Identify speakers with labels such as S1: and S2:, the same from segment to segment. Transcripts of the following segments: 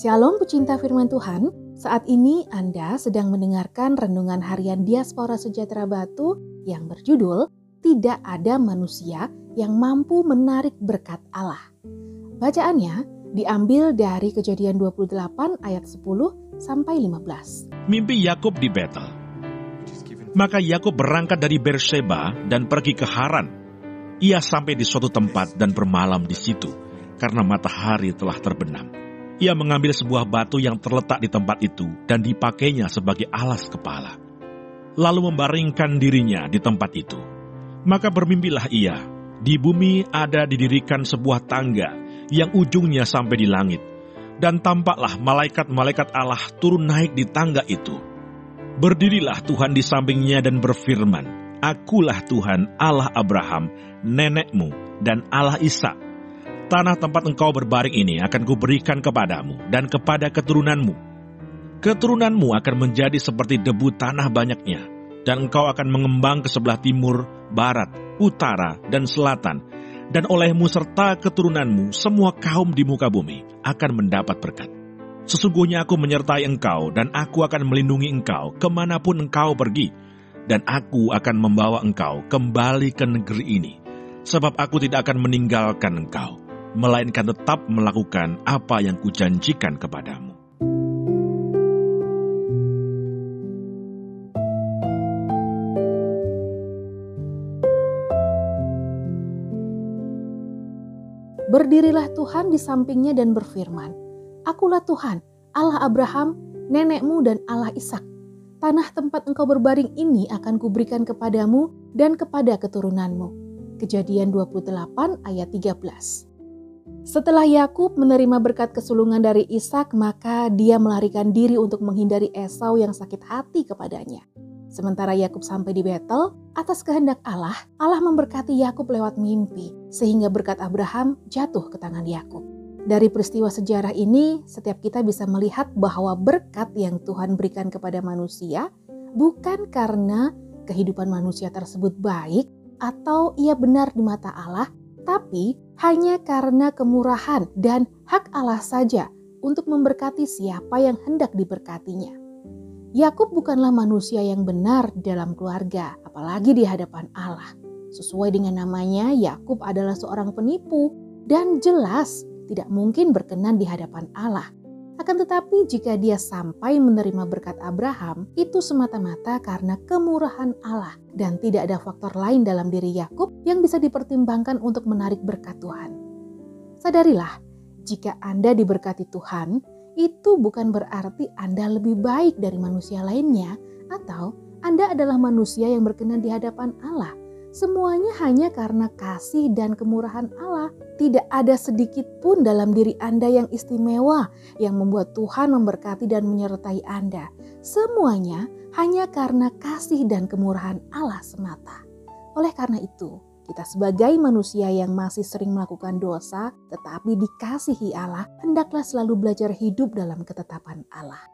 S1: Shalom pecinta firman Tuhan, saat ini Anda sedang mendengarkan renungan harian Diaspora Sejahtera Batu yang berjudul Tidak Ada Manusia yang Mampu Menarik Berkat Allah. Bacaannya diambil dari Kejadian 28 ayat 10 sampai 15.
S2: Mimpi Yakub di Betel. Maka Yakub berangkat dari Berseba dan pergi ke Haran. Ia sampai di suatu tempat dan bermalam di situ karena matahari telah terbenam. Ia mengambil sebuah batu yang terletak di tempat itu dan dipakainya sebagai alas kepala. Lalu membaringkan dirinya di tempat itu. Maka bermimpilah ia, di bumi ada didirikan sebuah tangga yang ujungnya sampai di langit. Dan tampaklah malaikat-malaikat Allah turun naik di tangga itu. Berdirilah Tuhan di sampingnya dan berfirman, Akulah Tuhan Allah Abraham, nenekmu, dan Allah Ishak tanah tempat engkau berbaring ini akan kuberikan kepadamu dan kepada keturunanmu. Keturunanmu akan menjadi seperti debu tanah banyaknya, dan engkau akan mengembang ke sebelah timur, barat, utara, dan selatan, dan olehmu serta keturunanmu semua kaum di muka bumi akan mendapat berkat. Sesungguhnya aku menyertai engkau, dan aku akan melindungi engkau ke mana pun engkau pergi, dan aku akan membawa engkau kembali ke negeri ini, sebab aku tidak akan meninggalkan engkau melainkan tetap melakukan apa yang kujanjikan kepadamu.
S1: Berdirilah Tuhan di sampingnya dan berfirman, Akulah Tuhan, Allah Abraham, nenekmu dan Allah Ishak. Tanah tempat engkau berbaring ini akan kuberikan kepadamu dan kepada keturunanmu. Kejadian 28 ayat 13. Setelah Yakub menerima berkat kesulungan dari Ishak, maka dia melarikan diri untuk menghindari Esau yang sakit hati kepadanya. Sementara Yakub sampai di Betel, atas kehendak Allah, Allah memberkati Yakub lewat mimpi, sehingga berkat Abraham jatuh ke tangan Yakub. Dari peristiwa sejarah ini, setiap kita bisa melihat bahwa berkat yang Tuhan berikan kepada manusia bukan karena kehidupan manusia tersebut baik atau ia benar di mata Allah, tapi hanya karena kemurahan dan hak Allah saja untuk memberkati siapa yang hendak diberkatinya. Yakub bukanlah manusia yang benar dalam keluarga, apalagi di hadapan Allah. Sesuai dengan namanya, Yakub adalah seorang penipu dan jelas tidak mungkin berkenan di hadapan Allah. Akan tetapi jika dia sampai menerima berkat Abraham, itu semata-mata karena kemurahan Allah dan tidak ada faktor lain dalam diri Yakub yang bisa dipertimbangkan untuk menarik berkat Tuhan. Sadarilah, jika Anda diberkati Tuhan, itu bukan berarti Anda lebih baik dari manusia lainnya atau Anda adalah manusia yang berkenan di hadapan Allah. Semuanya hanya karena kasih dan kemurahan Allah. Tidak ada sedikit pun dalam diri Anda yang istimewa yang membuat Tuhan memberkati dan menyertai Anda. Semuanya hanya karena kasih dan kemurahan Allah semata. Oleh karena itu, kita sebagai manusia yang masih sering melakukan dosa tetapi dikasihi Allah, hendaklah selalu belajar hidup dalam ketetapan Allah.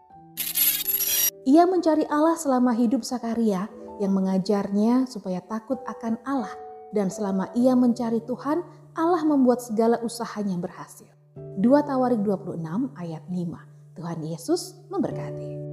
S1: Ia mencari Allah selama hidup Sakaria yang mengajarnya supaya takut akan Allah dan selama ia mencari Tuhan, Allah membuat segala usahanya berhasil. 2 Tawarik 26 ayat 5. Tuhan Yesus memberkati.